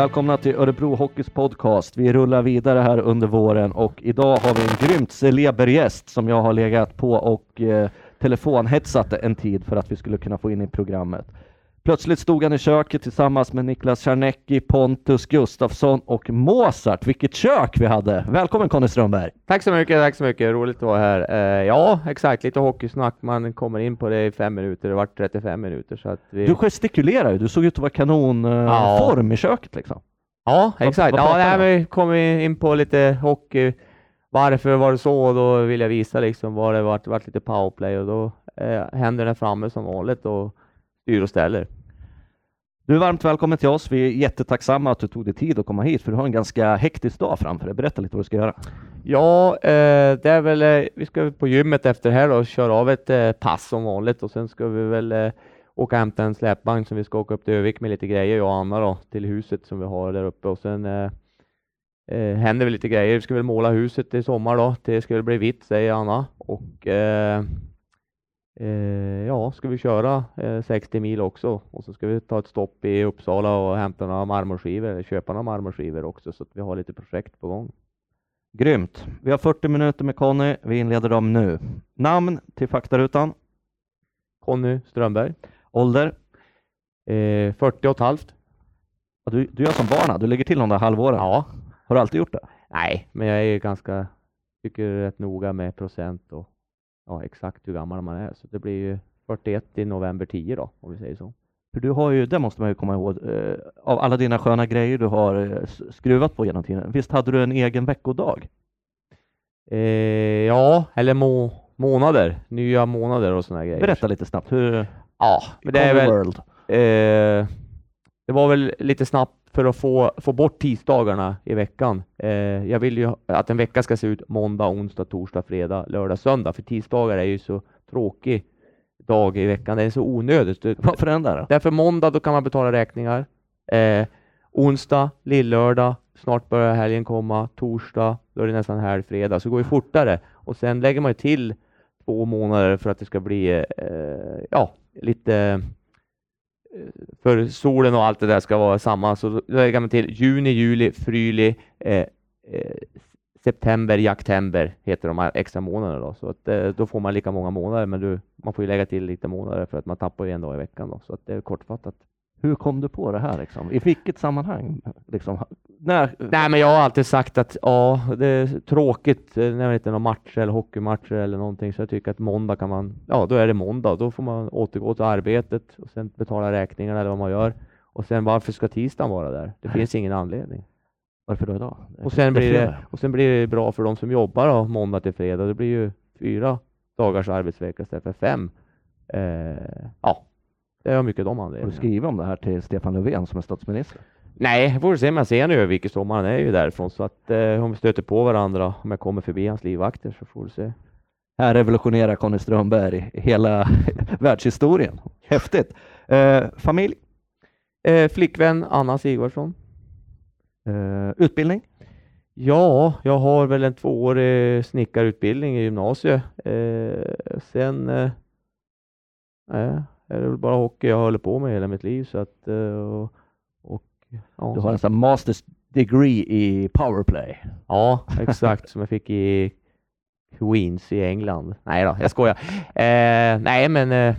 Välkomna till Örebro Hockeys podcast. Vi rullar vidare här under våren och idag har vi en grymt celeber gäst som jag har legat på och eh, telefonhetsat en tid för att vi skulle kunna få in i programmet. Plötsligt stod han i köket tillsammans med Niklas Czarnecki, Pontus Gustafsson och Mozart. Vilket kök vi hade! Välkommen Conny Strömberg! Tack så mycket, tack så mycket. Roligt att vara här. Eh, ja, exakt. Lite hockeysnack. Man kommer in på det i fem minuter. Det vart 35 minuter. Så att vi... Du gestikulerar ju. Du såg ut att vara kanonform Ja. i köket liksom. Ja, Vad- exakt. vad Ja, pratar nej, vi kom in på lite hockey. Varför var det så? Och då vill jag visa liksom vad det vart. Det vart lite powerplay och då eh, händerna framme som vanligt och styr och ställer. Du är varmt välkommen till oss. Vi är jättetacksamma att du tog dig tid att komma hit för du har en ganska hektisk dag framför dig. Berätta lite vad du ska göra. Ja, eh, det är väl, eh, vi ska på gymmet efter här och köra av ett eh, pass som vanligt och sen ska vi väl eh, åka och hämta en släpvagn som vi ska åka upp till Övik med lite grejer, jag och Anna då, till huset som vi har där uppe och sen eh, eh händer väl lite grejer. Vi ska väl måla huset i sommar då, det ska väl bli vitt säger Anna och eh, ja, ska vi köra eh, 60 mil också och så ska vi ta ett stopp i Uppsala och hämta några marmorskivor köpa några marmorskivor också så att vi har lite projekt på gång. Grymt! Vi har 40 minuter med Conny. Vi inleder dem nu. Namn till faktarutan. Conny Strömberg. Ålder. Eh, 40 och ett halvt. Ja, Du, du gör som barna, du lägger till de där halvåren. Ja. Har du alltid gjort det? Nej, men jag är ganska, tycker rätt noga med procent och ja, exakt hur gammal man är. Så det blir ju 41 i november 10 då, om vi säger så. För du har ju, det måste man ju komma ihåg, eh, av alla dina sköna grejer du har eh, skruvat på genom tiden. Visst hade du en egen veckodag? Eh, ja, eller må, månader, nya månader och sådana grejer. Berätta lite snabbt. Hur, Ja, men det är väl, eh, det var väl lite snabbt för att få, få bort tisdagarna i veckan. Eh, jag vill ju att en vecka ska se ut måndag, onsdag, torsdag, fredag, lördag, söndag. För tisdagar är ju så tråkig dag i veckan. Det är så onödigt. Varför den där? Därför måndag, då kan man betala räkningar. Eh, onsdag, lillördag, snart börjar helgen komma. Torsdag, då är det nästan helg, fredag. Så det går ju fortare. Och sen lägger man ju till två månader för att det ska bli eh, ja, lite för solen och allt det där ska vara samma. Så lägger man till juni, juli, fryli, eh, eh, september, jaktember heter de här extra månaderna då. Så att, eh, då får man lika många månader, men du, man får ju lägga till lite månader för att man tappar ju en dag i veckan då. Så att det är kortfattat. Hur kom du på det här? Liksom? I vilket sammanhang? Liksom, när, Nej, men jag har alltid sagt att ja, det är tråkigt eh, när det inte är någon match eller hockeymatcher eller någonting, så jag tycker att måndag kan man, ja, då är det måndag. Då får man återgå till arbetet och sen betala räkningarna eller vad man gör. Och sen varför ska tisdagen vara där? Det finns ingen anledning. varför då idag? Och sen, blir det, och sen blir det bra för de som jobbar då, måndag till fredag. Det blir ju fyra dagars arbetsvecka istället för fem. Eh, ja, det är mycket de Har du anledningarna. skrivit om det här till Stefan Löfven som är statsminister? Nej, jag får se om jag ser honom i sommar. Han är ju därifrån. Så att eh, om vi stöter på varandra, om jag kommer förbi hans livvakter så får vi se. Här revolutionerar Conny Strömberg hela världshistorien. Häftigt! Eh, familj? Eh, flickvän Anna Sigvardsson. Eh, utbildning? Ja, jag har väl en tvåårig snickarutbildning i gymnasiet. Eh, sen eh, är det väl bara hockey jag håller på med hela mitt liv. Så att, eh, och, och, ja, Du har en sån masters degree i powerplay. Ja, exakt som jag fick i Queens i England. Nej då, jag skojar. Eh, nej, men eh,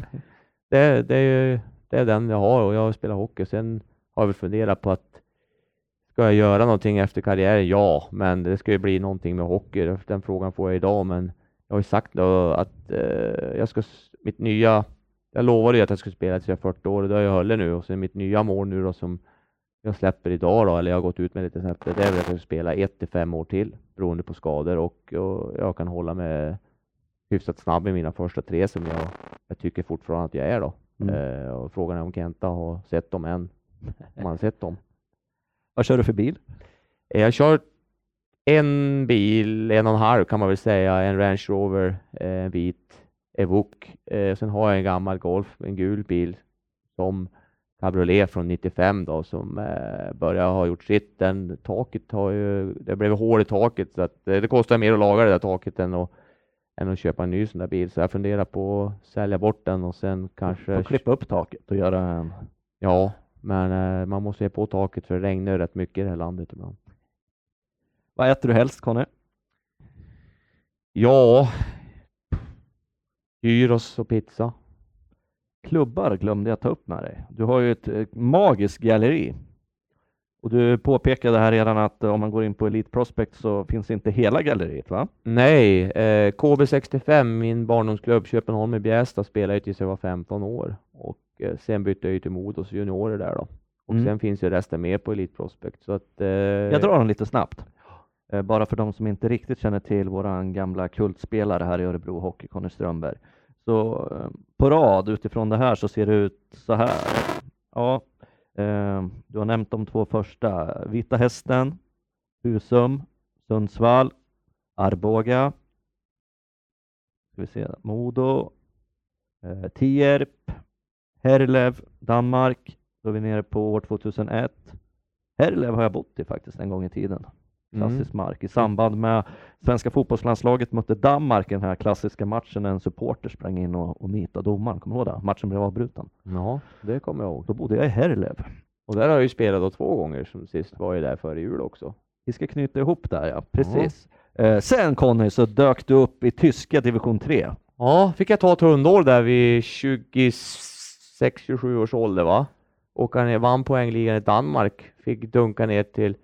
det, det, är ju, det är den jag har och jag spelar hockey. Sen har jag väl funderat på att ska jag göra någonting efter karriären? Ja, men det ska ju bli någonting med hockey. Den frågan får jag idag, men jag har ju sagt då att eh, jag ska, mitt nya, jag lovade ju att jag skulle spela tills jag är 40 år och det har jag hållit nu och sen mitt nya mål nu då som jag släpper idag då, eller jag har gått ut med lite snabbt, det är väl att jag ska spela ett till fem år till beroende på skador och, och jag kan hålla mig hyfsat snabb i mina första tre som jag, jag tycker fortfarande att jag är då. Mm. Eh, och frågan är om Kenta har sett dem än. Om han har sett dem. Vad kör du för bil? Eh, Jag kör en bil, en och en halv kan man väl säga, en Range Rover, eh, en vit Evoque. Eh, sen har jag en gammal Golf, en gul bil som cabriolet från 95 då som eh, börjar ha gjort sitt. Den taket har ju, det blev hål i taket så att eh, det kostar mer att laga det där taket än att, än att köpa en ny sån där bil. Så jag funderar på att sälja bort den och sen kanske, Får klippa upp taket och göra en... ja, Men eh, man måste ge på taket för det regnar rätt mycket i det här landet ibland. Vad äter du helst Conny? Ja, gyros och pizza. Klubbar glömde jag ta upp med dig. Du har ju ett magiskt galleri. Och du påpekade här redan att eh, om man går in på Elite Prospect så finns inte hela galleriet va? Nej, eh, KB65, min barndomsklubb Köpenholm i Bjästa, spelade jag tills jag var 15 år och eh, sen bytte jag till Modos juniorer där då. Och Mm. sen finns ju resten med på Elite Prospect. Så att, eh, Jag drar den lite snabbt. Eh, bara för de som inte riktigt känner till våran gamla kultspelare här i Örebro Hockey, Conny Strömberg. Så eh, på rad utifrån det här så ser det ut så här. Ja, eh, du har nämnt de två första. Vita Hästen, Husum, Sundsvall, Arboga, ska vi se, Modo, eh, Tierp, Herlev, Danmark. Då är vi nere på år 2001. Herlev har jag bott i faktiskt en gång i tiden. Klassisk mark. I samband med svenska fotbollslandslaget mötte Danmark i den här klassiska matchen när en supporter sprang in och, och nitade domaren. Kommer du ihåg det? Matchen blev avbruten. Ja, det kommer jag ihåg. Då bodde jag i Herlev. Och där har jag ju spelat då två gånger, som sist var ju där före jul också. Vi ska knyta ihop där ja, precis. Eh, sen Conny så dök du upp i tyska division 3. Ja, fick jag ta ett hundår där vid 26-27 års ålder va? Åka ner, vann poängligan i Danmark, fick dunka ner till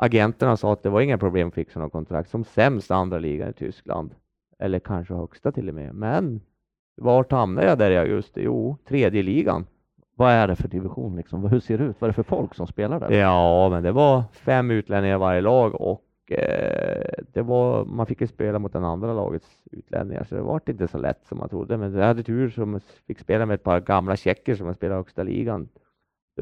agenterna sa att det var inga problem att fixa något kontrakt som sämst andra ligan i Tyskland. Eller kanske högsta till och med. Men vart hamnade jag där i augusti? Jo, tredje ligan. Vad är det för division liksom? Hur ser det ut? Vad är det för folk som spelar där? Ja, men det var fem utlänningar i varje lag och eh, det var, man fick ju spela mot den andra lagets utlänningar så det var inte så lätt som man trodde. Men jag hade tur som fick spela med ett par gamla tjecker som har spelat högsta ligan.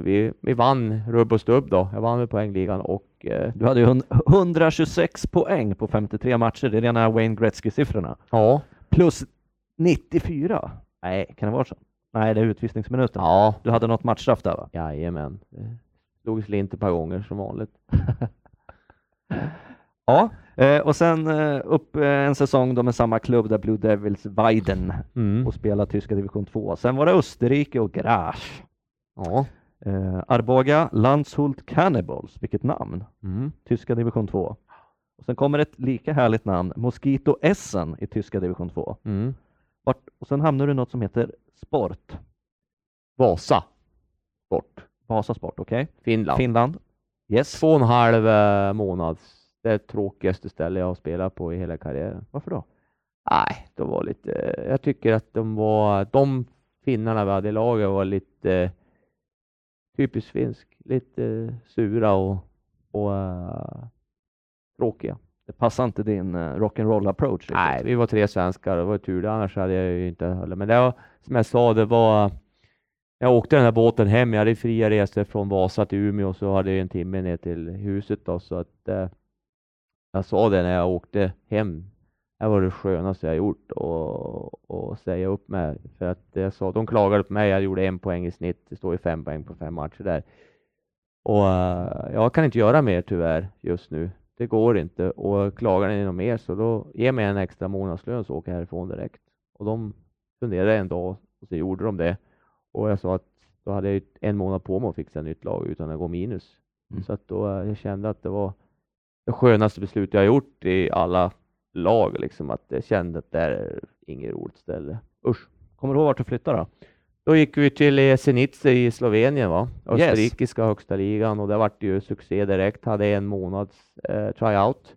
Vi, vi vann och stubb då. Jag vann med poängligan och eh, Du hade ju hund- 126 poäng på 53 matcher. Det är rena Wayne Gretzky-siffrorna. ja, Plus 94. Nej, kan det vara så? Nej, det är utvisningsminuten. ja, Du hade något matchstraff där va? jajamän. Det Slog slint ett par gånger som vanligt. Ja, eh, och sen eh, upp eh, en säsong då med samma klubb där Blue Devils Weiden Mm. och spelade tyska division 2. Sen var det Österrike och Graz. Ja. Eh, Arboga, Landshult Cannibals, vilket namn! Mm. Tyska division 2. Och sen kommer ett lika härligt namn, Mosquito Essen i tyska division 2. Mm. Vart, och sen hamnar du i något som heter Sport, Vasa. Sport. Vasa Sport, okej? Finland. Finland. Yes. Två och en halv eh, månad. Det är det tråkigaste ställe jag har spelat på i hela karriären. Varför då? Nej, de var lite, eh, jag tycker att de var, de finnarna vi hade i laget var lite eh, typiskt finsk, lite sura och, och eh, tråkiga. Det passar inte din uh, rock'n'roll approach. riktigt. Nej, vi var tre svenskar och det var tur det, annars hade jag ju inte hållit. Men det var, som jag sa, det var jag åkte den här båten hem, jag hade fria resor från Vasa till Umeå och så hade jag en timme ner till huset då, så att eh, jag sa det när jag åkte hem. Det var det skönaste jag gjort och, och säga upp mig. För att jag sa, de klagade på mig, jag gjorde en poäng i snitt, det står ju fem poäng på fem matcher där. Och eh, jag kan inte göra mer tyvärr just nu. Det går inte och klagar ni något mer så då ge mig en extra månadslön så åker jag härifrån direkt. Och de funderade en dag och så gjorde de det. Och jag sa att då hade jag en månad på mig att fixa ett nytt lag utan att gå minus. Mm. Så att då eh, jag kände att det var det skönaste beslut jag gjort i alla lag. Liksom att jag kände att det här är inget roligt ställe. Usch. Kommer du ihåg vart du flyttade då? Då gick vi till eh, Zenice i Slovenien, va? Yes. österrikiska högsta ligan och det vart ju succé direkt. Hade en månads eh, tryout.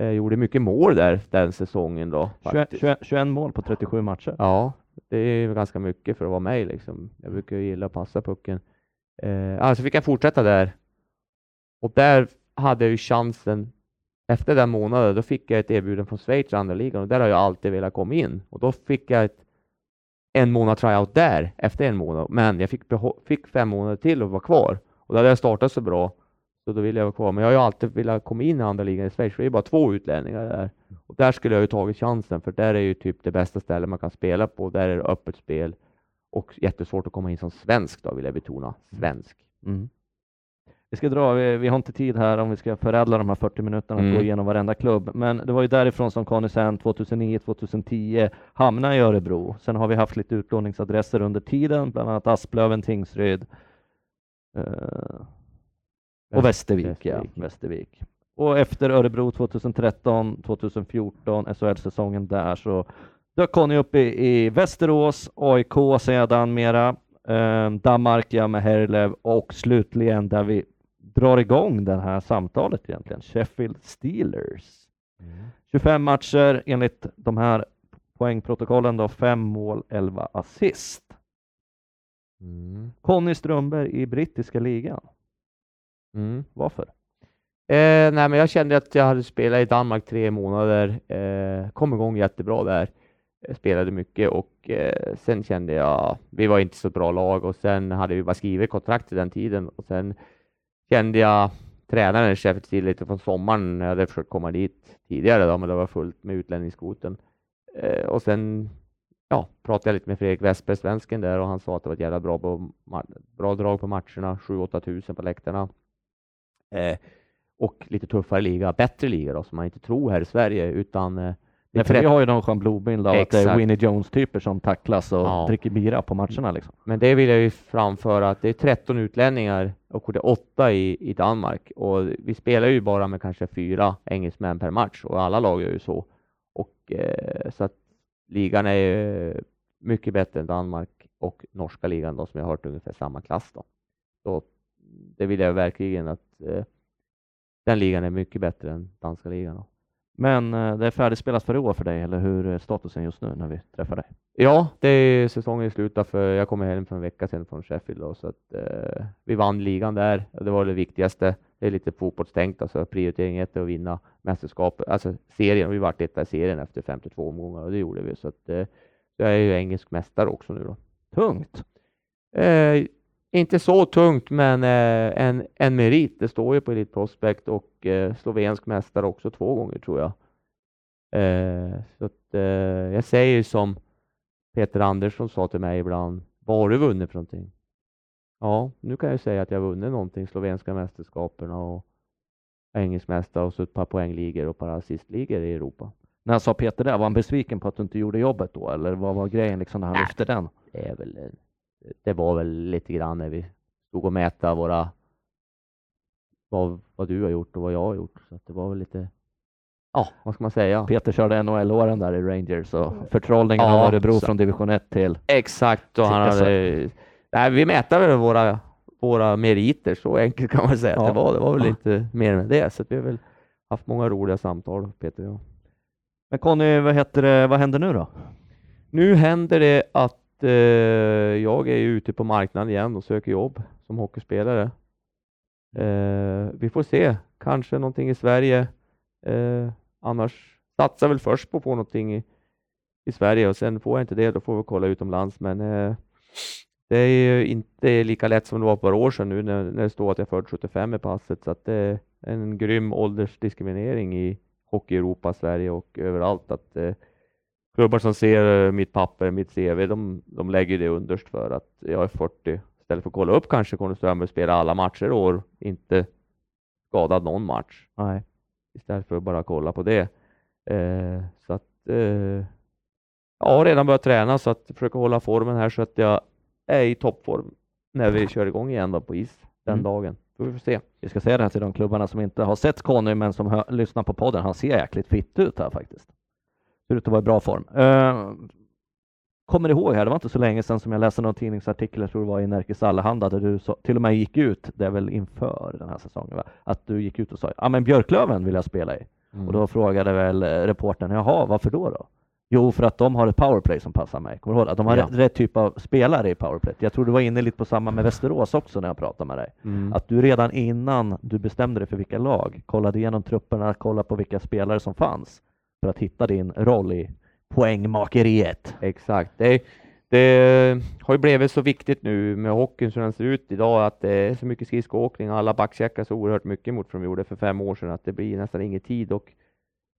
Eh, gjorde mycket mål där den säsongen då. 21, faktiskt. 21, 21 mål på 37 matcher. Ja, det är ganska mycket för att vara mig liksom. Jag brukar ju gilla att passa pucken. Eh, alltså fick jag fortsätta där. Och där hade jag ju chansen. Efter den månaden, då fick jag ett erbjudande från Schweiz, andra ligan, och där har jag alltid velat komma in. Och då fick jag ett, en månad tryout där, efter en månad. Men jag fick, fick fem månader till att vara kvar. Och då hade jag startat så bra, så då ville jag vara kvar. Men jag har ju alltid velat komma in i andra ligan i Schweiz, för det är bara två utlänningar där. Och där skulle jag ju tagit chansen, för där är ju typ det bästa stället man kan spela på. Där är det öppet spel och jättesvårt att komma in som svensk då, vill jag betona. Svensk. Mm. mm. Vi ska dra, vi, vi har inte tid här om vi ska förädla de här 40 minuterna och Mm. gå igenom varenda klubb. Men det var ju därifrån som Conny sen 2009-2010 hamnade i Örebro. Sen har vi haft lite utlåningsadresser under tiden, bland annat Asplöven, Tingsryd. Eh, och Västervik, ja. Västervik. Västervik. Och efter Örebro 2013, 2014, SHL-säsongen där så dök Conny upp i, i Västerås, AIK sedan mera, eh, Danmark ja, med Herlev och slutligen där vi drar igång det här samtalet egentligen, Sheffield Steelers. 25 matcher enligt de här poängprotokollen då, 5 mål, 11 assist. Mm. Conny Strömberg i brittiska ligan. Mm. Varför? Eh, nej, men jag kände att jag hade spelat i Danmark tre månader, eh, kom igång jättebra där, eh, spelade mycket och eh, sen kände jag, vi var inte så bra lag och sen hade vi bara skrivit kontrakt i den tiden och sen kände jag tränaren Sheffield till lite från sommaren, jag hade försökt komma dit tidigare då, men det var fullt med utlänningskvoten. Eh, och sen ja, pratade jag lite med Fredrik Westberg, svensken där, och han sa att det var ett jävla bra, på, bra drag på matcherna, 7-8 tusen på läktarna. Eh, och lite tuffare liga, bättre liga då, som man inte tror här i Sverige, utan eh, Nej, för vi 30 har ju någon schablonbild av att det är Exakt. Winnie Jones-typer som tacklas och Ja. dricker bira på matcherna. Liksom. Men det vill jag ju framföra att det är 13 utlänningar och det är 8 i, i Danmark och vi spelar ju bara med kanske fyra engelsmän per match och alla lag gör ju så. Och eh, så att ligan är ju mycket bättre än Danmark och norska ligan då som jag har hört ungefär samma klass då. Så det vill jag verkligen att eh, den ligan är mycket bättre än danska ligan. Då. Men eh, det är färdigspelat för i år för dig, eller hur är statusen just nu när vi träffar dig? Ja, det är säsongen slut för jag kommer hem för en vecka sedan från Sheffield då, så att eh, vi vann ligan där. Det var det viktigaste. Det är lite fotbollstänkt, alltså prioritering ett är att vinna mästerskapet, alltså serien. Vi vart etta i serien efter 52 omgångar och det gjorde vi så att eh, jag är ju engelsk mästare också nu då. Tungt! Eh, inte så tungt, men eh, en, en merit. Det står ju på Elite Prospect och eh, slovensk mästare också två gånger tror jag. Eh, så att, eh, jag säger som Peter Andersson sa till mig ibland, vad har du vunnit för någonting? Ja, nu kan jag säga att jag vunnit någonting, slovenska mästerskaperna och engelsk mästare och så ett par poängligor och par assistligor i Europa. När sa Peter det, var han besviken på att du inte gjorde jobbet då, eller vad var grejen liksom när han Nej. lyfte den? det är väl, det var väl lite grann när vi stod och mäta våra, vad, vad du har gjort och vad jag har gjort. Så att det var väl lite, ja, vad ska man säga? Peter körde NHL-åren där i Rangers och förtrollningen Ja, av Örebro så- från division 1 till... Exakt, och han hade, nej, vi mäter väl våra, våra meriter, så enkelt kan man säga att Ja. det var. Det var väl Ja. inte mer med det, så att vi har väl haft många roliga samtal, Peter och jag. Men Conny, vad, heter det, vad händer nu då? Nu händer det att eh, jag är ute på marknaden igen och söker jobb som hockeyspelare. Eh, vi får se, kanske någonting i Sverige. Eh, annars satsar väl först på att få någonting i, i Sverige och sen får jag inte det, då får vi kolla utomlands. Men eh, det är ju inte lika lätt som det var för ett par år sedan nu när, när det står att jag är född 75 i passet. Så att det är en grym åldersdiskriminering i hockey-Europa, Sverige och överallt. Att eh, klubbar som ser eh, mitt papper, mitt CV, de, de lägger det underst för att jag är 40. Istället för att kolla upp kanske Conny Strömberg spelar alla matcher i år, inte skadad någon match. Nej. Istället för att bara kolla på det. Eh, så att eh, jag har redan börjat träna så att försöka hålla formen här så att jag är i toppform när vi kör igång igen då på is den Mm. dagen. Vi får se. Vi ska säga det här till de klubbarna som inte har sett Conny men som hör, lyssnar på podden. Han ser jäkligt fitt ut här faktiskt. Ser ut att vara i bra form. Uh, kommer ihåg här, det var inte så länge sedan som jag läste någon tidningsartikel, jag tror det var i Närkes Allehanda, där du så, till och med gick ut, det är väl inför den här säsongen, va? att du gick ut och sa ja men Björklöven vill jag spela i. Mm. Och då frågade väl eh, reportern, jaha, varför då då? Jo, för att de har ett powerplay som passar mig. Kommer du ihåg? Att de har Ja. rätt, rätt typ av spelare i powerplay. Jag tror du var inne lite på samma med Västerås också när jag pratade med dig. Mm. Att du redan innan du bestämde dig för vilka lag kollade igenom trupperna, kollade på vilka spelare som fanns för att hitta din roll i poängmakeriet. Exakt. Det, det har ju blivit så viktigt nu med hockeyn som den ser ut idag att det är så mycket skridskoåkning. Alla backcheckar så oerhört mycket mot vad de gjorde för fem år sedan att det blir nästan ingen tid. Och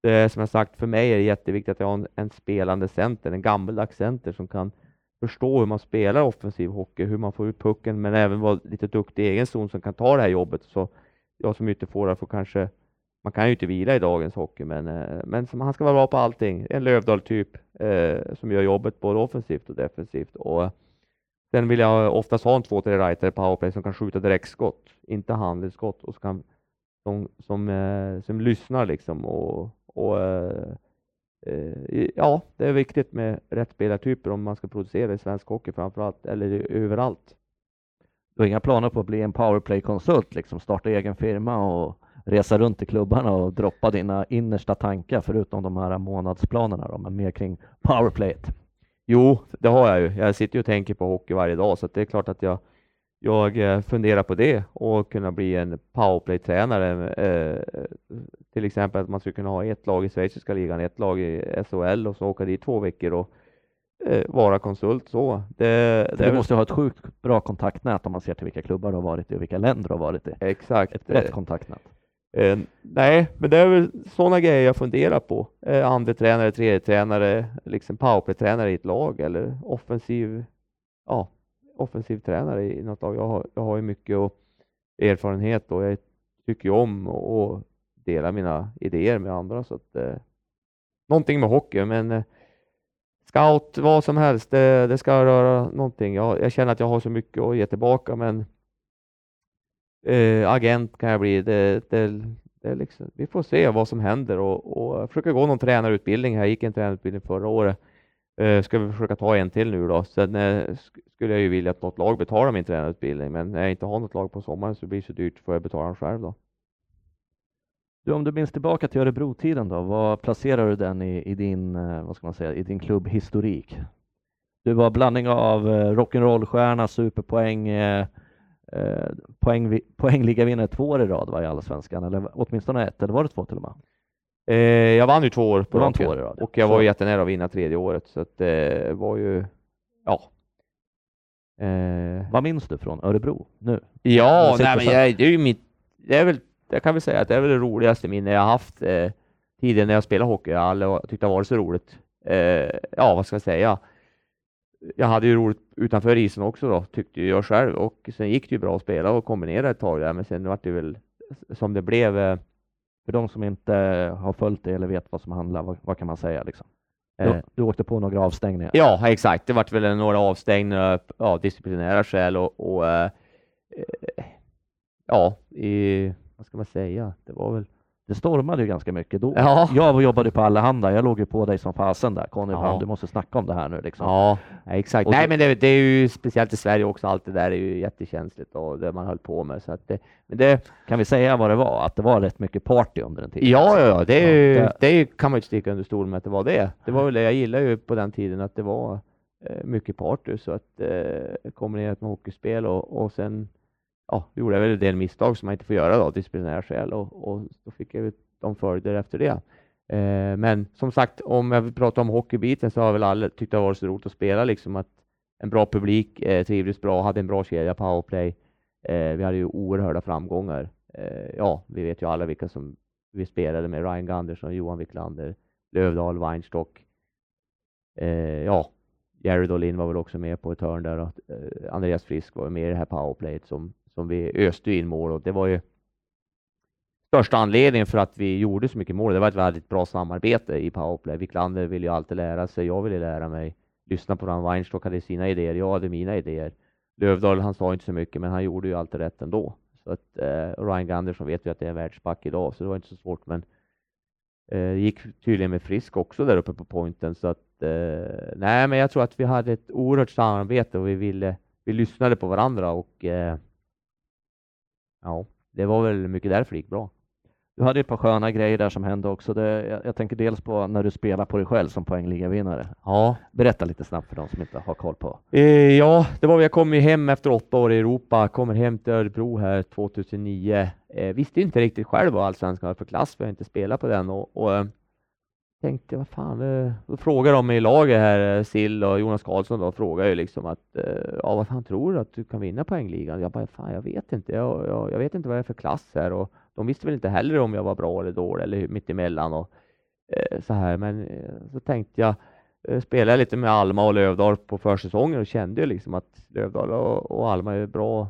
det som jag sagt, för mig är det jätteviktigt att jag har en, en spelande center, en gammaldags center som kan förstå hur man spelar offensiv hockey, hur man får ut pucken, men även vara lite duktig i egen zon som kan ta det här jobbet. Så jag som ytterforward får kanske man kan ju inte vila i dagens hockey, men, eh, men som, han ska vara bra på allting. En Lövdahl-typ eh, som gör jobbet både offensivt och defensivt. Och eh, Sen vill jag oftast ha en två, tre writer i powerplay som kan skjuta direktskott, inte handledsskott och som, som, som, eh, som lyssnar liksom och, och eh, eh ja, det är viktigt med rätt spelartyper om man ska producera i svensk hockey framförallt, eller överallt. Du har inga planer på att bli en powerplay-konsult, liksom starta egen firma och resa runt till klubbarna och droppa dina innersta tankar förutom de här månadsplanerna då, men mer kring powerplayet? Jo, det har jag ju. Jag sitter ju och tänker på hockey varje dag så det är klart att jag, jag eh, funderar på det och kunna bli en powerplay-tränare. Eh, till exempel att man skulle kunna ha ett lag i schweiziska ligan, ett lag i SHL och så åka dit två veckor och eh, vara konsult. Så. Det, det du måste ha ett sjukt bra kontaktnät om man ser till vilka klubbar du har varit i och vilka länder du har varit i. Exakt. Ett brett kontaktnät. Eh, nej, men det är väl sådana grejer jag funderar på. Eh, andra tränare, tredje tränare, liksom powerplay-tränare i ett lag eller offensiv, ja, offensiv tränare i något lag. Jag har, jag har ju mycket och erfarenhet och jag tycker ju om att dela mina idéer med andra. Så att, eh, någonting med hockey, men eh, scout, vad som helst, det, det ska röra någonting. Jag, jag, känner att jag har så mycket att ge tillbaka, men eh, agent kan jag bli. Det, det, det liksom, vi får se vad som händer och, och försöka gå någon tränarutbildning. Jag gick en tränarutbildning förra året. Eh, ska vi försöka ta en till nu då. Sen eh, skulle jag ju vilja att något lag betalar min tränarutbildning, men när jag inte har något lag på sommaren så blir det så dyrt får jag betala den själv då. Du, om du minns tillbaka till Örebro-tiden då, vad placerar du den i, i din, eh, vad ska man säga, i din klubbhistorik? Du var blandning av eh, rock'n'roll-stjärna, superpoäng, eh, eh, poäng, poängligavinnare två år i rad var i Allsvenskan, eller åtminstone ett, eller var det två till och med? Eh, jag vann ju två år på raken och jag var så. jättenära att vinna tredje året, så att det eh, var ju, ja. Eh. Vad minns du från Örebro nu? Ja, nej, men jag, det är ju mitt, det är väl, jag kan väl säga att det är väl det roligaste minne jag haft eh, tiden när jag spelade hockey. Jag har aldrig tyckt det varit så roligt. Eh, ja, vad ska jag säga? Jag hade ju roligt utanför isen också då, tyckte jag själv. Och sen gick det ju bra att spela och kombinera ett tag där, men sen var det väl som det blev. Eh, för de som inte har följt det eller vet vad som handlar, vad, vad kan man säga liksom? Du, eh. du, åkte på några avstängningar? Ja, exakt. Det vart väl några avstängningar av disciplinära skäl och, och äh, ja, i, vad ska man säga? Det var väl det stormade ju ganska mycket då. Ja. Jag jobbade på Allehanda, jag låg ju på dig som fasen där. Conny, ja. du måste snacka om det här nu liksom. Ja, exakt. Och Nej, men det, det, är ju speciellt i Sverige också, allt det där är ju jättekänsligt och det man höll på med. Så att det, men det... Kan vi säga vad det var? Att det var rätt mycket party under den tiden? Ja, ja, ja. Det, är ju, ja, det... det kan man ju sticka under stol med att det var det. Det var väl det jag gillade ju på den tiden, att det var eh, mycket party, så att eh, kombinerat med hockeyspel och, och sen ja, gjorde jag väl en del misstag som man inte får göra då, disciplinära skäl och, och då fick jag de följder efter det. Eh, men som sagt, om jag vill prata om hockeybiten så har väl alla tyckt det har varit så roligt att spela, liksom att en bra publik, eh, trivdes bra, hade en bra kedja, powerplay. Eh, vi hade ju oerhörda framgångar. Eh, ja, vi vet ju alla vilka som vi spelade med, Ryan Gunderson, Johan Wiklander, Lövdahl, Weinstock. Eh, ja, Jerry Dolin var väl också med på ett hörn där och eh, Andreas Frisk var med i det här powerplayet som som vi öste in mål och det var ju största anledningen för att vi gjorde så mycket mål. Det var ett väldigt bra samarbete i powerplay. Wiklander ville ju alltid lära sig. Jag ville lära mig. Lyssna på honom. Weinstock hade sina idéer. Jag hade mina idéer. Lövdahl, han sa inte så mycket, men han gjorde ju alltid rätt ändå. Så att eh, Ryan Gunderson vet vi att det är en världsback idag, så det var inte så svårt. Men eh, gick tydligen med Frisk också där uppe på pointen. Så att eh, nej, men jag tror att vi hade ett oerhört samarbete och vi ville, vi lyssnade på varandra och eh, Ja, det var väl mycket därför det gick bra. Du hade ett par sköna grejer där som hände också. Det, jag, jag, tänker dels på när du spelar på dig själv som poängligavinnare. Ja. Berätta lite snabbt för de som inte har koll på. Eh, ja, det var jag kom ju hem efter åtta år i Europa, kommer hem till Örebro här 2009. Eh, visste inte riktigt själv vad allsvenskan var för klass, för jag inte spelat på den och, och eh, tänkte, vad fan, eh, då frågar de i laget här, eh, Sill och Jonas Karlsson då, frågar ju liksom att, eh, ja vad fan tror du att du kan vinna poängligan? Jag bara, fan jag vet inte, jag, jag, jag vet inte vad det är för klass här och de visste väl inte heller om jag var bra eller dålig eller mitt emellan och eh, så här, men eh, så tänkte jag, spelade lite med Alma och Lövdal på försäsongen och kände ju liksom att Lövdal och, och Alma är bra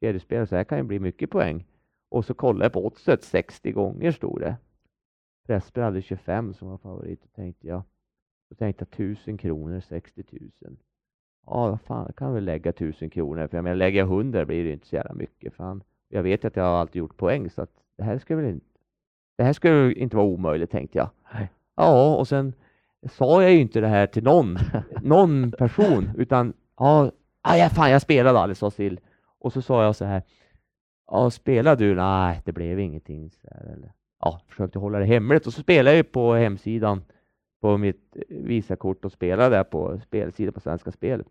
kedjespelare, så här kan ju bli mycket poäng. Och så kollade jag på oddset, 60 gånger stod det. Pressberg hade 25 som var favorit. Då tänkte jag, då tänkte jag 1000 kronor, 60 000. ja, vad fan, jag kan väl lägga tusen kronor. För jag menar, lägger jag hundra blir det inte så jävla mycket. Fan. Jag vet att jag har alltid gjort poäng, så att det här skulle väl inte, det här skulle inte vara omöjligt, tänkte jag. Nej. Ja, och sen sa jag ju inte det här till någon, någon person, utan ja, ja, fan, jag spelade aldrig, sa Sill. Och så sa jag så här, ja, spelar du? Nej, det blev ingenting. Så här, eller, ja, försökte hålla det hemligt. Och så spelade jag på hemsidan på mitt eh, Visakort och spelade där på spelsidan på Svenska Spel.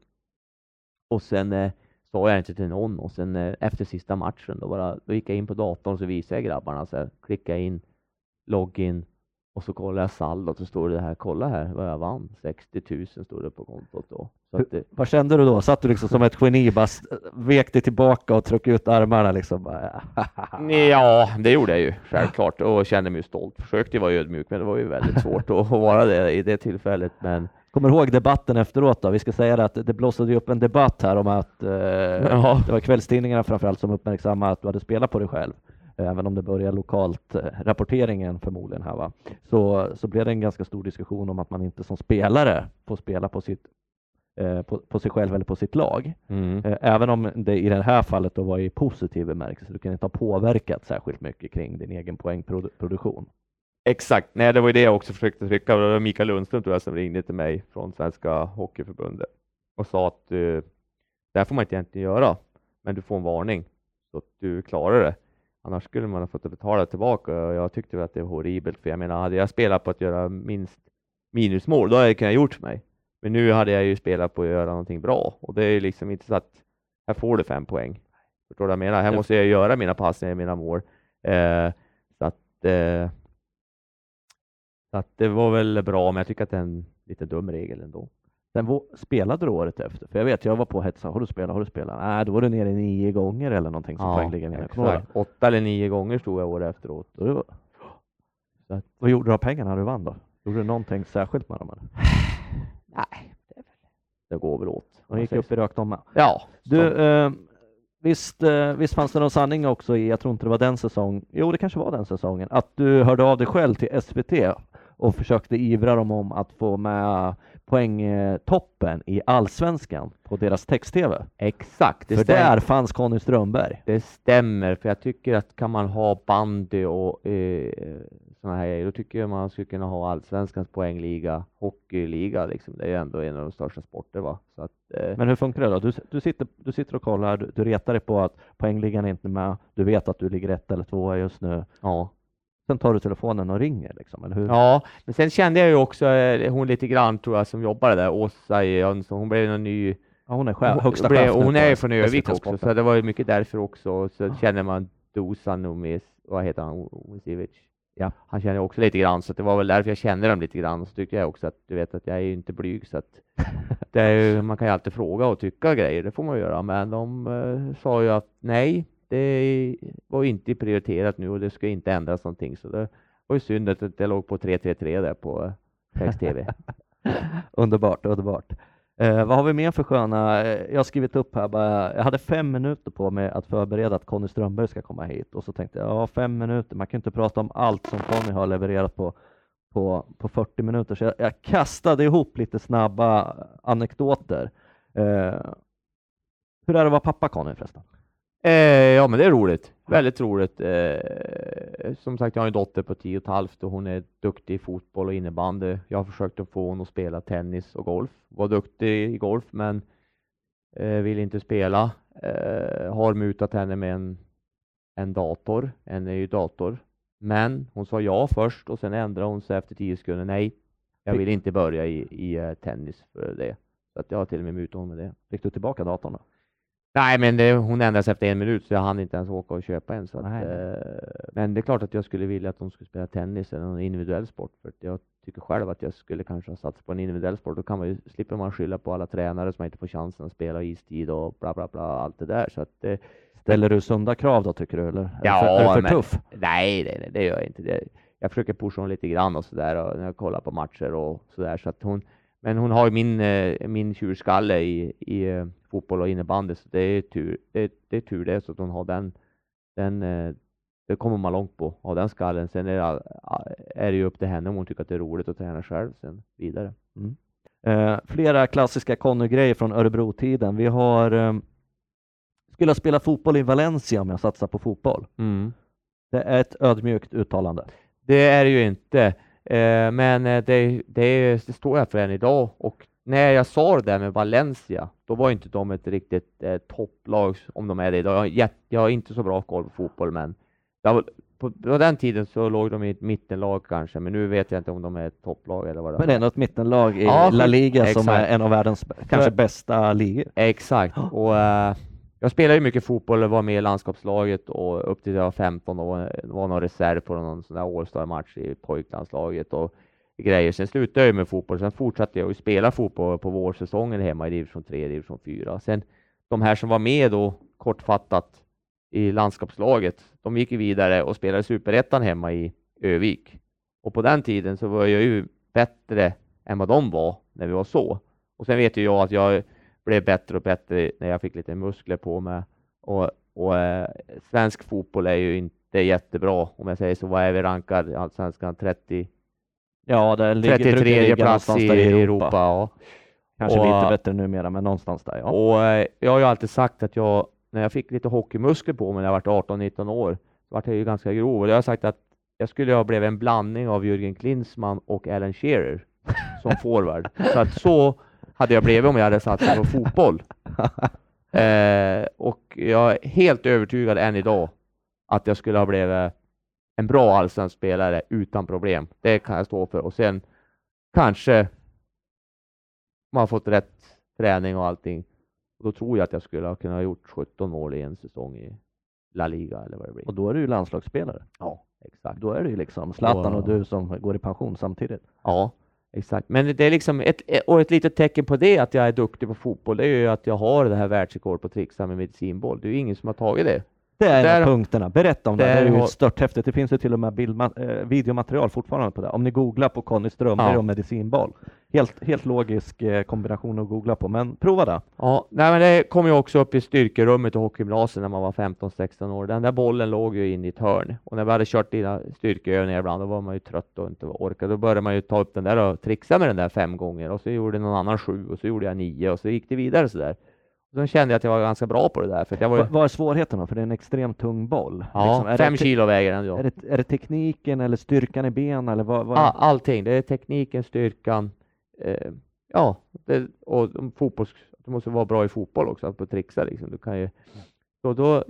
Och sen eh, sa jag inte till någon. Och sen eh, efter sista matchen då, bara, då gick jag in på datorn och så visade jag grabbarna. Så här, klickade in, login och så kollade jag saldot så står det här, kolla här vad jag vann, 60 000 stod det på kontot då. Det, Vad kände du då? Satt du liksom som ett geni, bara vek dig tillbaka och tryckte ut armarna liksom? Ja, det gjorde jag ju självklart och kände mig stolt. Försökte vara ödmjuk, men det var ju väldigt svårt att vara det i det tillfället. Men Kommer ihåg debatten efteråt då? Vi ska säga att det blossade upp en debatt här om att eh, Ja. det var kvällstidningarna framförallt som uppmärksammade att du hade spelat på dig själv. Även om det började lokalt, eh, rapporteringen förmodligen här va, så, så blev det en ganska stor diskussion om att man inte som spelare får spela på sitt eh, på, på sig själv eller på sitt lag. mm. Eh, Även om det i det här fallet då var i positiv bemärkelse. Du kan inte ha påverkat särskilt mycket kring din egen poängproduktion. exakt, nej det var ju det jag också försökte trycka. Det var Mikael Lundström tror jag som ringde till mig från Svenska Hockeyförbundet och sa att eh, det här får man inte egentligen göra, men du får en varning så att du klarar det. Annars skulle man ha fått betala tillbaka och jag tyckte väl att det var horribelt. För jag menar, hade jag spelat på att göra minst minusmål, då hade jag kunnat gjort mig. Men nu hade jag ju spelat på att göra någonting bra och det är ju liksom inte så att här får du fem poäng. Förstår du vad jag menar? Här Ja. måste jag göra mina passningar, mina mål. Eh, så att eh, så att det var väl bra, men jag tycker att det är en lite dum regel ändå. Sen spelade du året efter? För jag vet, jag var på och hetsade. Har du spelat? Har du spelat? Nej, då var du nere i nio gånger eller någonting som ihåg exakt. Åtta eller nio gånger stod jag år efteråt. var- Så att, Vad gjorde du av pengarna du vann då? Gjorde du någonting särskilt med dem? Eller? nej, det, är väl, det går väl åt. De gick upp i rök de med. Ja, Du, eh, visst, eh, visst fanns det någon sanning också i, jag tror inte det var den säsongen, jo det kanske var den säsongen, att du hörde av dig själv till SVT och försökte ivra dem om att få med poängtoppen i Allsvenskan på deras text-tv. exakt. Det För stämmer. där fanns Conny Strömberg. Det stämmer, för jag tycker att kan man ha bandy och eh, sådana här grejer, då tycker jag man skulle kunna ha allsvenskans poängliga, hockeyliga liksom. Det är ju ändå en av de största sporter va. Så att, eh, Men hur funkar det då? Du, du, sitter, du sitter och kollar, du, du retar dig på att poängligan är inte med, du vet att du ligger ett eller tvåa just nu. ja. Sen tar du telefonen och ringer liksom, eller hur? ja, men sen kände jag ju också eh, hon lite grann tror jag som jobbade där, Åsa Jönsson, hon blev någon ny Ja, hon är chef, högsta blev, chef Hon är ju från Övik också, så det var ju mycket därför också. Så känner man Dusan Umis, vad heter han, Umisivic? Ja. Han känner jag också lite grann, så det var väl därför jag kände dem lite grann. Så tyckte jag också att, du vet att jag är ju inte blyg, så att ju, man kan ju alltid fråga och tycka grejer, det får man göra. Men de eh, sa ju att nej, det var inte prioriterat nu och det ska inte ändras någonting. Så det var ju synd att det låg på 333 där på text-tv. Underbart, underbart. Eh, vad har vi mer för sköna, eh, jag har skrivit upp här bara, jag hade fem minuter på mig att förbereda att Conny Strömberg ska komma hit och så tänkte jag, ja fem minuter, man kan inte prata om allt som Conny har levererat på, på, på 40 minuter, så jag, jag kastade ihop lite snabba anekdoter. Eh, hur är det att vara pappa Conny förresten? Eh, ja, men det är roligt. Väldigt roligt. Eh, som sagt, jag har en dotter på tio och ett halvt och hon är duktig i fotboll och innebandy. Jag har försökt att få hon att spela tennis och golf. Var duktig i golf, men eh, vill inte spela. Eh, har mutat henne med en, en dator. En är ju dator. Men hon sa ja först och sen ändrade hon sig efter tio sekunder. Nej, jag vill inte börja i, i eh, tennis för det. Så att jag har till och med mutat hon med det. Fick du tillbaka datorn då? Nej, men det, hon ändrades efter en minut så jag hann inte ens åka och köpa en. Så att, eh, men det är klart att jag skulle vilja att de skulle spela tennis eller någon individuell sport. För att jag tycker själv att jag skulle kanske ha satsat på en individuell sport. Då kan man ju, slipper man skylla på alla tränare som inte får chansen att spela istid och bla bla bla allt det där. Så att, eh, Ställer du sunda krav då tycker du eller? Ja, är du för, är du för tuff? nej, nej, det gör jag inte. Det, jag försöker pusha hon lite grann och sådär när jag kollar på matcher och sådär. Så att hon, men hon har ju min, eh, min tjurskalle i, i eh, fotboll och innebandy så det är tur det, det är tur det så att hon har den, den eh, det kommer man långt på, ha den skallen. Sen är det, är det ju upp till henne om hon tycker att det är roligt att träna själv sen vidare. Eh, flera klassiska Conny-grejer från Örebro-tiden. Vi har eh, skulle spela fotboll i Valencia om jag satsar på fotboll. Mm. Det är ett ödmjukt uttalande. Det är det ju inte, men eh, det, det, det står jag för än idag och när jag sa det där med Valencia, då var inte de ett riktigt eh, topplag om de är det idag. Jag, jag har inte så bra koll på fotboll, men var, på, på, den tiden så låg de i ett mittenlag kanske, men nu vet jag inte om de är ett topplag eller vad det är. Men ändå ett mittenlag i Ja, La Liga exakt. som är en av världens kanske bästa ligor. Exakt, och eh, jag spelade ju mycket fotboll och var med i landskapslaget och upp till jag var 15 och var, var någon reserv på någon sån där All-star-match i pojklandslaget och grejer. Sen slutade jag med fotboll, sen fortsatte jag att spela fotboll på vårsäsongen hemma i division 3, division 4. Sen de här som var med då kortfattat i landskapslaget, de gick ju vidare och spelade superettan hemma i Övik. Och på den tiden så var jag ju bättre än vad de var när vi var så. Och sen vet ju jag att jag blev bättre och bättre när jag fick lite muskler på mig. Och, och eh, svensk fotboll är ju inte jättebra om jag säger så. Vad är vi rankad i Allsvenskan? 30, Ja, det ligger 33 brukar ligga plats i Europa. Europa. ja. Kanske Och- lite bättre numera, men någonstans där ja. Och eh, jag har ju alltid sagt att jag, när jag fick lite hockeymuskler på mig när jag var 18-19 år, så vart jag ju ganska grov. Och jag har sagt att jag skulle ha blivit en blandning av Jürgen Klinsmann och Alan Shearer som forward. Så att så hade jag blivit om jag hade satsat på fotboll. Eh, och jag är helt övertygad än idag att jag skulle ha blivit en bra allsvensk spelare utan problem. Det kan jag stå för. Och sen kanske man har fått rätt träning och allting. Och då tror jag att jag skulle ha kunnat ha gjort 17 mål i en säsong i La Liga eller vad det blir. Och då är du ju landslagsspelare. Ja, exakt. Då är det ju liksom Zlatan och Och- du som går i pension samtidigt. Ja, exakt. Men det är liksom ett, och ett litet tecken på det, att jag är duktig på fotboll, det är ju att jag har det här världsrekordet på trixa med medicinboll. Det är ju ingen som har tagit det. Det är en Där- av punkterna. Berätta om det. Det är ju har- stört häftigt. Det finns ju till och med bildma- eh, videomaterial fortfarande på det. Om ni googlar på Conny Strömberg Ja. och medicinboll. Helt, helt logisk eh, kombination att googla på, men prova det. Ja, nej, men det kom ju också upp i styrkerummet i hockeygymnasiet när man var 15-16 år. Den där bollen låg ju in i ett hörn och när vi hade kört dina styrkeövningar ibland, då var man ju trött och inte orkade. Då började man ju ta upp den där och trixa med den där fem gånger och så gjorde någon annan sju och så gjorde jag nio och så gick det vidare så där. Sen kände jag att jag var ganska bra på det där för jag var ju, Va- Vad är svårigheten då? För det är en extremt tung boll. ja, Liksom, fem kilo väger den då. är, det, är det tekniken eller styrkan i benen eller vad? vad? Ja, allting. Det är tekniken, styrkan, eh, ja, det, och fotbolls, du måste vara bra i fotboll också, på att trixa liksom. Du kan ju, så då,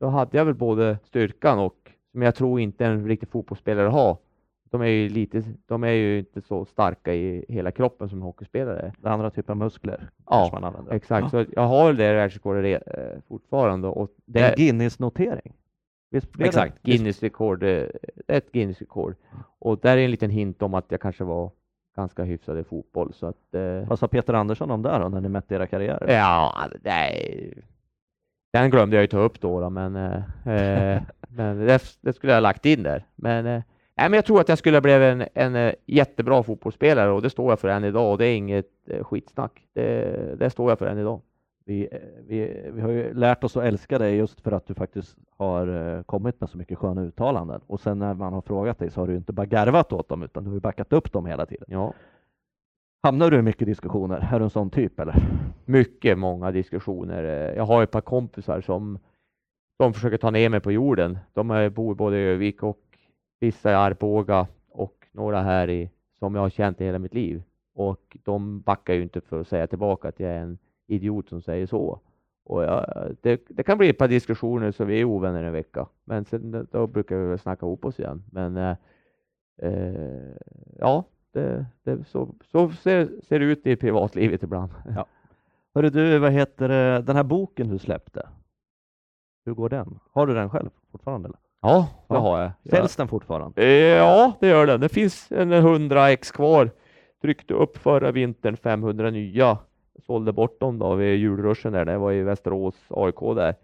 då hade jag väl både styrkan och, som jag tror inte en riktig fotbollsspelare har. De är ju lite, de är ju inte så starka i hela kroppen som hockeyspelare. Det andra typer av muskler Ja, man använder. Exakt, så jag har det världsrekordet re- eh, fortfarande. Och Det är en Guinness-notering. Exakt? Guinness-rekord. eh, ett Guinness-rekord. Och där är en liten hint om att jag kanske var ganska hyfsad i fotboll. Så att, eh, Vad sa Peter Andersson om det då, när ni mätte era karriärer? ja, nej. Den glömde jag ju ta upp då, då men, eh, eh, men det, det skulle jag ha lagt in där. Men, eh, nej, men jag tror att jag skulle ha blivit en, en eh, jättebra fotbollsspelare och det står jag för än idag och det är inget eh, skitsnack. Det, det står jag för än idag. Vi, eh, vi, vi har ju lärt oss att älska dig just för att du faktiskt har kommit med så mycket sköna uttalanden. Och sen när man har frågat dig så har du inte bara garvat åt dem utan du har backat upp dem hela tiden. Ja. Hamnar du i mycket diskussioner? Är du en sån typ eller? mycket många diskussioner. Jag har ett par kompisar som de försöker ta ner mig på jorden. De bor både i Övik och vissa i Arboga och några här i som jag har känt i hela mitt liv. Och de backar ju inte för att säga tillbaka att jag är en idiot som säger så. Och jag, det, det kan bli ett par diskussioner så vi är ovänner en vecka. Men sen då brukar vi väl snacka ihop oss igen. Men eh, eh, ja, det, det, så, så ser, ser det ut i privatlivet ibland. Hörru du, vad heter eh, den här boken du släppte? Hur går den? Har du den själv fortfarande? Eller? Ja, det Ja. har jag. Säljs den fortfarande? Eh, Ja, det gör den. Det finns en 100 ex kvar. Tryckte upp förra vintern 500 nya. Sålde bort dem då vid julruschen där. Det var i Västerås AIK där.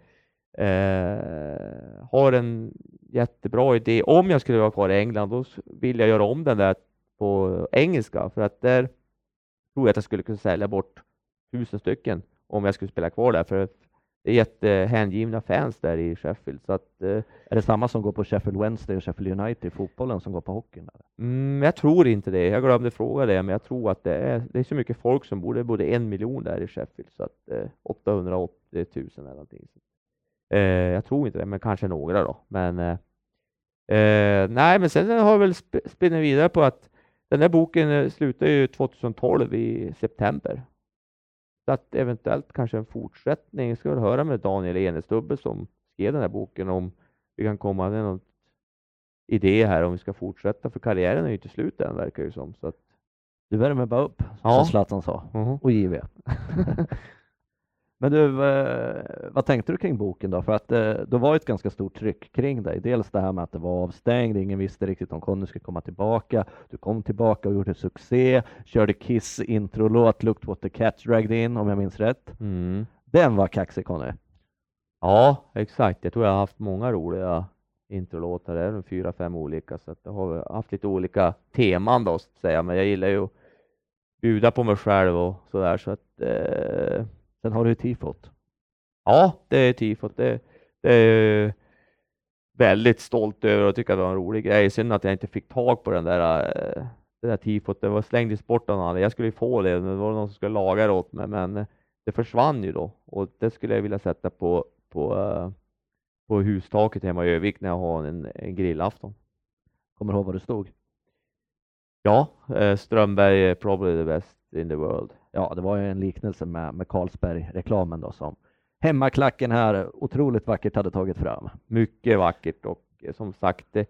Eh, har en jättebra idé. Om jag skulle vara kvar i England, då vill jag göra om den där på engelska. För att där tror jag att jag skulle kunna sälja bort tusen stycken om jag skulle spela kvar där. För jättehängivna fans där i Sheffield. Så att, eh, Är det samma som går på Sheffield Wednesday och Sheffield United i fotbollen som går på hockeyn? Eller? mm, jag tror inte det. Jag glömde fråga det, men jag tror att det är, det är så mycket folk som bor, det bor en miljon där i Sheffield, så att eh, 880 000 eller någonting. Eh, jag tror inte det, men kanske några då. Men eh, eh, nej, men sen har jag väl sp spinnit vidare på att den här boken eh, slutar ju 2012 i september. Så att eventuellt kanske en fortsättning. Jag ska väl höra med Daniel Enestubbe som skrev den här boken om vi kan komma med någon idé här om vi ska fortsätta, för karriären är ju inte slut än verkar det som. Så att, Du värmer bara upp, Ja. som Zlatan sa. Mhm. Och JW. Men du, eh, vad tänkte du kring boken då? För att eh, det var ett ganska stort tryck kring dig. Dels det här med att det var avstängd, ingen visste riktigt om Conny skulle komma tillbaka. Du kom tillbaka och gjorde succé, körde Kiss introlåt Looked what the cat dragged in, om jag minns rätt. Mm. Den var kaxig Conny. Ja, exakt. Jag tror jag har haft många roliga introlåtar, det är fyra, fem olika, så att jag har haft lite olika teman då, så att säga. Men jag gillar ju att bjuda på mig själv och sådär, så att eh, Sen har du tifot. ja, det är tifot. Det, det är väldigt stolt över och tycker att det var en rolig grej. Synd att jag inte fick tag på den där, eh, det där tifot. Det var slängdes bort av någon. Jag skulle ju få det, men det var någon som skulle laga det åt mig, men eh, det försvann ju då och det skulle jag vilja sätta på, på, eh, på hustaket hemma i Övik när jag har en, en grillafton. Kommer du ihåg vad det stod? Ja, Strömberg är probably the best in the world. Ja, det var ju en liknelse med, med Carlsberg-reklamen då som hemmaklacken här otroligt vackert hade tagit fram. Mycket vackert och eh, som sagt, det,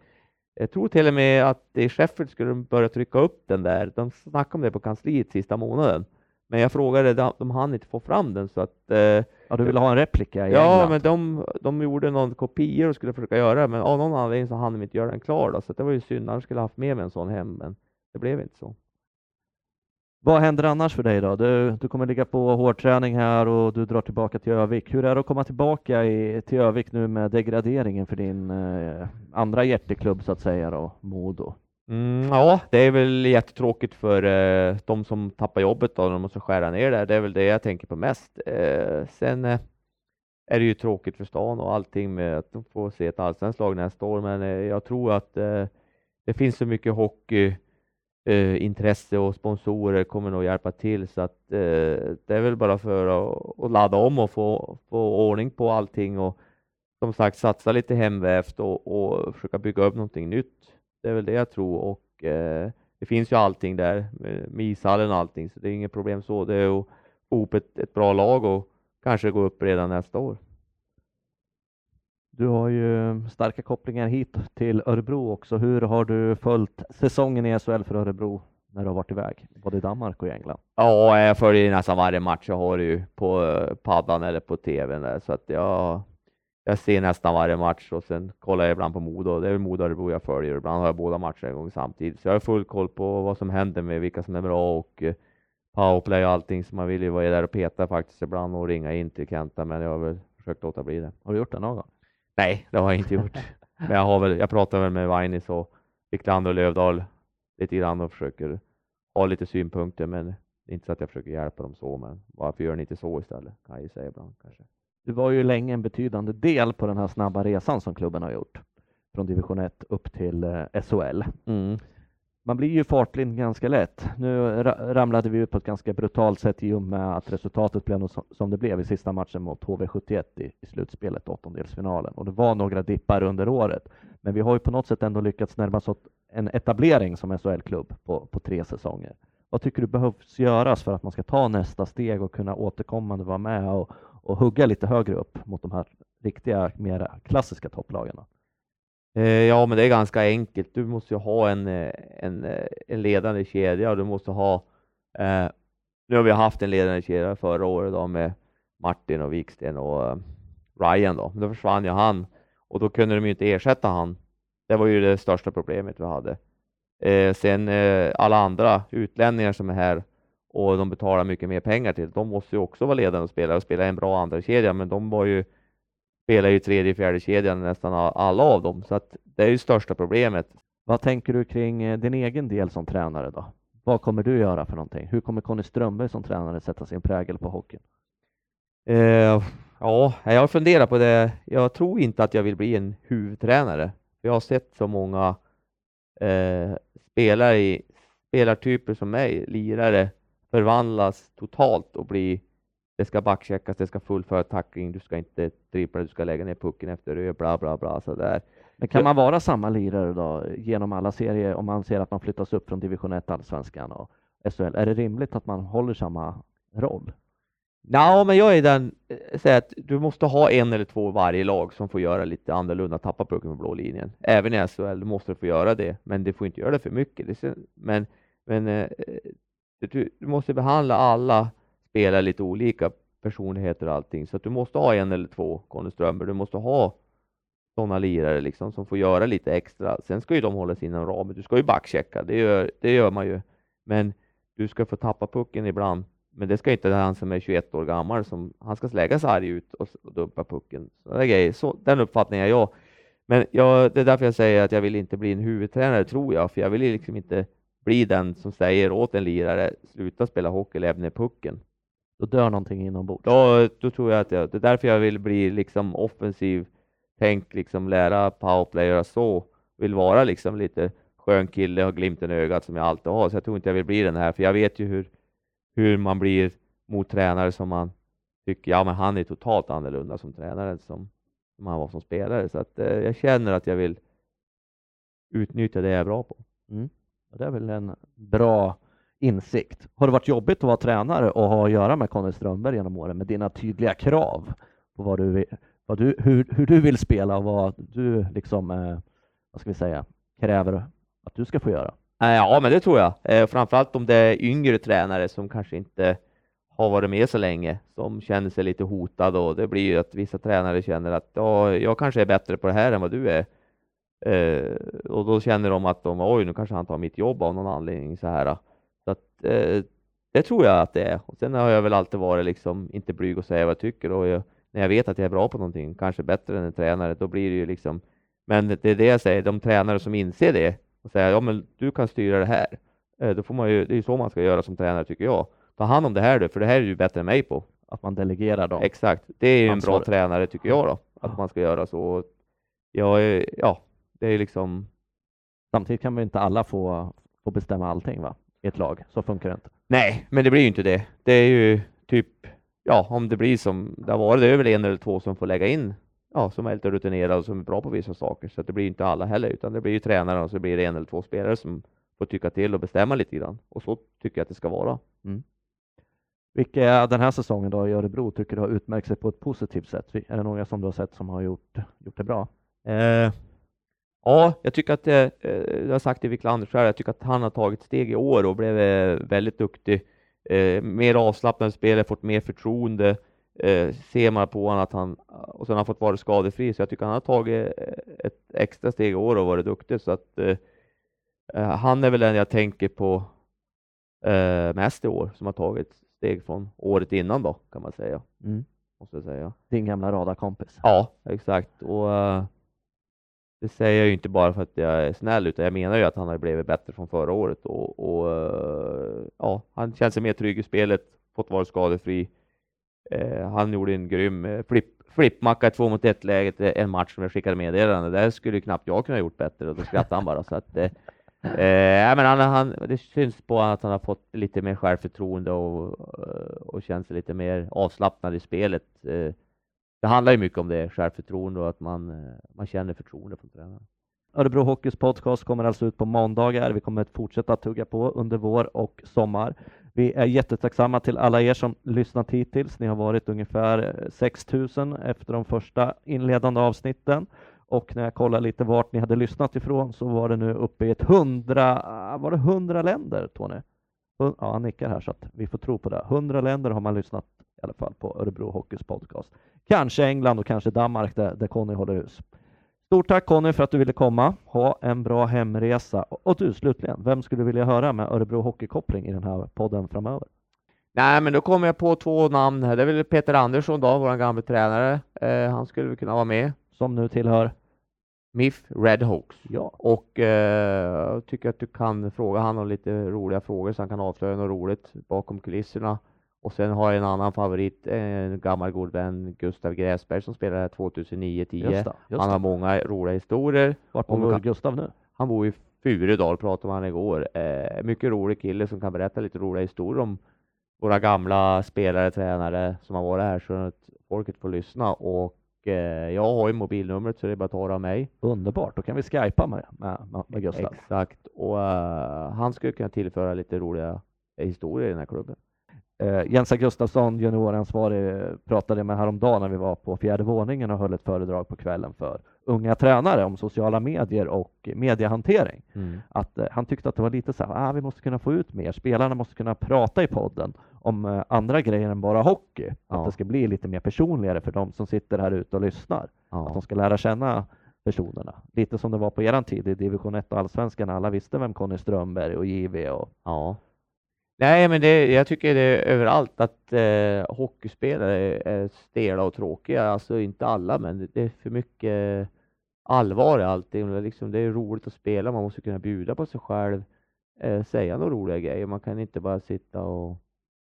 jag tror till och med att i Sheffield skulle de börja trycka upp den där. De snackade om det på kansliet sista månaden. Men jag frågade, de, hann inte få fram den så att eh, Ja, du ville ha en replika i Ja, England. men de, de gjorde någon kopior och skulle försöka göra det, men av någon anledning så hann de inte göra den klar då, så det var ju synd, annars skulle jag haft med mig en sån hem, men det blev inte så. Vad händer annars för dig då? Du, du kommer ligga på hårdträning här och du drar tillbaka till Övik. Hur är det att komma tillbaka i, till Övik nu med degraderingen för din eh, andra hjärteklubb så att säga då, Modo? Mm, ja, det är väl jättetråkigt för eh, de som tappar jobbet då, de måste skära ner där. Det är väl det jag tänker på mest. Eh, sen eh, är det ju tråkigt för stan och allting med att de får se ett allsvenskt lag nästa år, men eh, jag tror att eh, det finns så mycket hockey eh, intresse och sponsorer kommer nog hjälpa till så att eh, det är väl bara för att, att ladda om och få, få ordning på allting och som sagt satsa lite hemvävt och, och försöka bygga upp någonting nytt. Det är väl det jag tror och eh, det finns ju allting där med, med ishallen och allting så det är inget problem så. Det är att få ihop ett, ett bra lag och kanske gå upp redan nästa år. Du har ju starka kopplingar hit till Örebro också. Hur har du följt säsongen i SHL för Örebro när du har varit iväg, både i Danmark och i England? Ja, jag följer nästan varje match jag har ju på eh, paddan eller på tvn där, så att jag, jag ser nästan varje match och sen kollar jag ibland på Modo. Det är Modo Örebro jag följer. Ibland har jag båda matcherna igång samtidigt, så jag har full koll på vad som händer med vilka som är bra och eh, powerplay och allting, så man vill ju vara där och peta faktiskt ibland och ringa in till Kenta, men jag har väl försökt låta bli det. Har du gjort det någon gång? Nej, det har jag inte gjort. Men jag har väl, jag pratar väl med Vainis och Wiklander och Lövdahl lite grann och försöker ha lite synpunkter, men inte så att jag försöker hjälpa dem så, men varför gör ni inte så istället? Kan jag säga ibland kanske. Du var ju länge en betydande del på den här snabba resan som klubben har gjort från division 1 upp till eh, SHL. Mm. Man blir ju fartblind ganska lätt. Nu ramlade vi ut på ett ganska brutalt sätt i och med att resultatet blev som- det blev i sista matchen mot HV71 i, i slutspelet, åttondelsfinalen. Och det var några dippar under året. Men vi har ju på något sätt ändå lyckats närma oss en etablering som SHL-klubb på, på tre säsonger. Vad tycker du behövs göras för att man ska ta nästa steg och kunna återkommande vara med och, och hugga lite högre upp mot de här riktiga, mer klassiska topplagarna? Eh, ja, men det är ganska enkelt. Du måste ju ha en, eh, en, en ledande kedja och du måste ha eh, nu har vi haft en ledande kedja förra året då med Martin och Wiksten och eh, Ryan då, men då försvann ju han och då kunde de ju inte ersätta han. Det var ju det största problemet vi hade. Eh, sen eh, alla andra utlänningar som är här och de betalar mycket mer pengar till, de måste ju också vara ledande spelare och spela en bra andra kedja men de var ju spelar ju tredje, fjärde kedjan nästan alla av dem, så att det är ju största problemet. Vad tänker du kring eh, din egen del som tränare då? Vad kommer du göra för någonting? Hur kommer Conny Strömberg som tränare sätta sin prägel på hockeyn? Eh, ja, jag har funderat på det. Jag tror inte att jag vill bli en huvudtränare. Jag har sett så många eh, spelare i spelartyper som mig, lirare, förvandlas totalt och bli det ska backcheckas, det ska fullföra tackling, du ska inte dribbla, du ska lägga ner pucken efter det, bla bla bla sådär. Men kan man vara samma lirare då genom alla serier om man ser att man flyttas upp från division 1, allsvenskan och SHL? Är det rimligt att man håller samma roll? Ja, men jag är den, eh, säger att du måste ha en eller två varje lag som får göra lite annorlunda, tappa pucken på blå linjen. Även i SHL, du måste få göra det, men du får inte göra det för mycket. Men, men eh, du, du måste behandla alla spelar lite olika personligheter och allting, så att du måste ha en eller två Conny Strömberg, du måste ha sådana lirare liksom som får göra lite extra. Sen ska ju de hålla sig inom ramen. Du ska ju backchecka, det gör, det gör man ju. Men du ska få tappa pucken ibland men det ska inte han som är 21 år gammal, som, han ska lägga sig arg ut och, och dumpa pucken. Så det är Så, den uppfattningen är jag. Men jag, det är därför jag säger att jag vill inte bli en huvudtränare, tror jag, för jag vill liksom inte bli den som säger åt en lirare, sluta spela hockey, lämna ner pucken. Då dör någonting inombords. Då, då tror jag att jag, det är därför jag vill bli liksom offensiv, tänk liksom lära powerplay göra så, vill vara liksom lite skön kille, ha glimten i ögat som jag alltid har, så jag tror inte jag vill bli den här, för jag vet ju hur hur man blir mot tränare som man tycker, ja men han är totalt annorlunda som tränare som, som han var som spelare. Så att eh, jag känner att jag vill utnyttja det jag är bra på. Mm. Det är väl en bra insikt. Har det varit jobbigt att vara tränare och ha att göra med Conny Strömberg genom åren med dina tydliga krav på vad du, vad du, hur, hur du vill spela och vad du liksom, eh, vad ska vi säga, kräver att du ska få göra? Eh, ja, men det tror jag. Eh, framförallt om det är yngre tränare som kanske inte har varit med så länge, som känner sig lite hotade och det blir ju att vissa tränare känner att ja, jag kanske är bättre på det här än vad du är. Eh, och då känner de att de, oj, nu kanske han tar mitt jobb av någon anledning så här. Så att, eh, det tror jag att det är. Och sen har jag väl alltid varit liksom inte blyg och säga vad jag tycker och jag, när jag vet att jag är bra på någonting, kanske bättre än en tränare, då blir det ju liksom men det är det jag säger, de tränare som inser det och säga ja men du kan styra det här. Eh, då får man ju, det är ju så man ska göra som tränare tycker jag. Ta hand om det här du, för det här är du bättre än mig på. Att man delegerar dem. Exakt, det är ju en bra tränare tycker jag då, att man ska göra så. Ja, ja, det är liksom. Samtidigt kan väl inte alla få, få bestämma allting va? I ett lag, så funkar det inte. Nej, men det blir ju inte det. Det är ju typ, ja, om det blir som det har varit, det är väl en eller två som får lägga in ja, som är lite rutinerade och som är bra på vissa saker. Så det blir inte alla heller, utan det blir ju tränare och så blir det en eller två spelare som får tycka till och bestämma lite grann. Och så tycker jag att det ska vara. Mm. Vilka den här säsongen då i Örebro tycker du har utmärkt sig på ett positivt sätt? Är det några som du har sett som har gjort, gjort det bra? Eh, ja, jag tycker att, eh, jag har sagt det Wiklander själv, jag tycker att han har tagit steg i år och blivit väldigt duktig. Eh, mer avslappnad spelare, fått mer förtroende eh, ser man på honom att han, och sen har han fått vara skadefri, så jag tycker han har tagit ett extra steg i år och varit duktig, så att eh, eh, han är väl den jag tänker på eh, mest i år, som har tagit steg från året innan då, kan man säga. Mm. Måste jag säga. Din gamla radarkompis? Ja, exakt. Och det säger jag ju inte bara för att jag är snäll, utan jag menar ju att han har blivit bättre från förra året och, och ja, han känns sig mer trygg i spelet, fått vara skadefri, Eh, han gjorde en grym eh, flipp, flippmacka i två mot ett läget eh, en match som jag skickade meddelande. Där skulle knappt jag kunna gjort bättre och då skrattade han bara. Så att, eh, eh, men han, han, det syns på att han har fått lite mer självförtroende och, och känns lite mer avslappnad i spelet. Det handlar ju mycket om det, självförtroende och att man, eh, man känner förtroende från tränaren. Örebro Hockeys podcast kommer alltså ut på måndagar. Vi kommer att fortsätta tugga på under vår och sommar. Vi är jättetacksamma till alla er som lyssnat hittills. Ni har varit ungefär eh, 6000 efter de första inledande avsnitten och när jag kollar lite vart ni hade lyssnat ifrån så var det nu uppe i ett hundra, ah, var det hundra länder Tony? Ja, han nickar här så att vi får tro på det. Hundra länder har man lyssnat i alla fall på Örebro Hockeys podcast. Kanske England och kanske Danmark där, där Conny håller hus. Stort tack Conny för att du ville komma. Ha en bra hemresa. Och du slutligen, vem skulle du vilja höra med Örebro Hockeykoppling i den här podden framöver? Nej, men då kommer jag på två namn här. Det är väl Peter Andersson då, vår gamla tränare. Eh, han skulle väl kunna vara med. Som nu tillhör? MIF Redhawks. Ja. Och eh, tycker att du kan fråga honom lite roliga frågor så han kan avslöja något roligt bakom kulisserna. Och sen har jag en annan favorit, en gammal god vän, Gustav Gräsberg som spelade här 2009-10. Just det, just Han har många roliga historier. Vart bor kan- Gustav nu? Han bor i Furudal, pratade med han igår. Eh, mycket rolig kille som kan berätta lite roliga historier om våra gamla spelare, tränare som har varit här så att folket får lyssna. Och eh, jag har ju mobilnumret så det är bara att ta av mig. Underbart, då kan vi skypa med, med, med- Gustav. Exakt. Och eh, han skulle kunna tillföra lite roliga historier i den här klubben. Eh, Jensa Gustafsson, junioransvarig, pratade med häromdagen när vi var på fjärde våningen och höll ett föredrag på kvällen för unga tränare om sociala medier och mediehantering. Att eh, han tyckte att det var lite så här, ah, vi måste kunna få ut mer. Spelarna måste kunna prata i podden om eh, andra grejer än bara hockey. Att Ja. det ska bli lite mer personligare för de som sitter här ute och lyssnar. Att Ja. de ska lära känna personerna. Lite som det var på eran tid i division 1 och allsvenskan. Alla visste vem Conny Strömberg och JV och ja. Nej, men det, jag tycker det är överallt att eh, hockeyspelare är stela och tråkiga. Alltså inte alla, men det- det är för mycket allvar i allting. Det är Liksom, det är roligt att spela, man måste kunna bjuda på sig själv, eh, säga några roliga grejer. Man kan inte bara sitta och,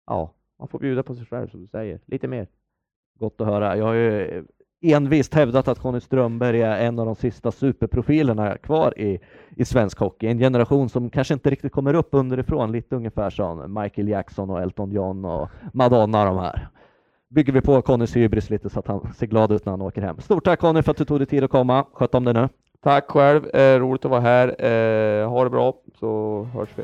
ja, man får bjuda på sig själv som du säger, lite mer. Gott att höra. Jag har ju envist hävdat att Conny Strömberg är en av de sista superprofilerna kvar i, i svensk hockey. En generation som kanske inte riktigt kommer upp underifrån, lite ungefär som Michael Jackson och Elton John och Madonna de här. Bygger vi på Connys hybris lite så att han ser glad ut när han åker hem. Stort tack Conny för att du tog dig tid att komma. Sköt om dig nu. Tack själv, eh, roligt att vara här. Eh, ha det bra så hörs vi.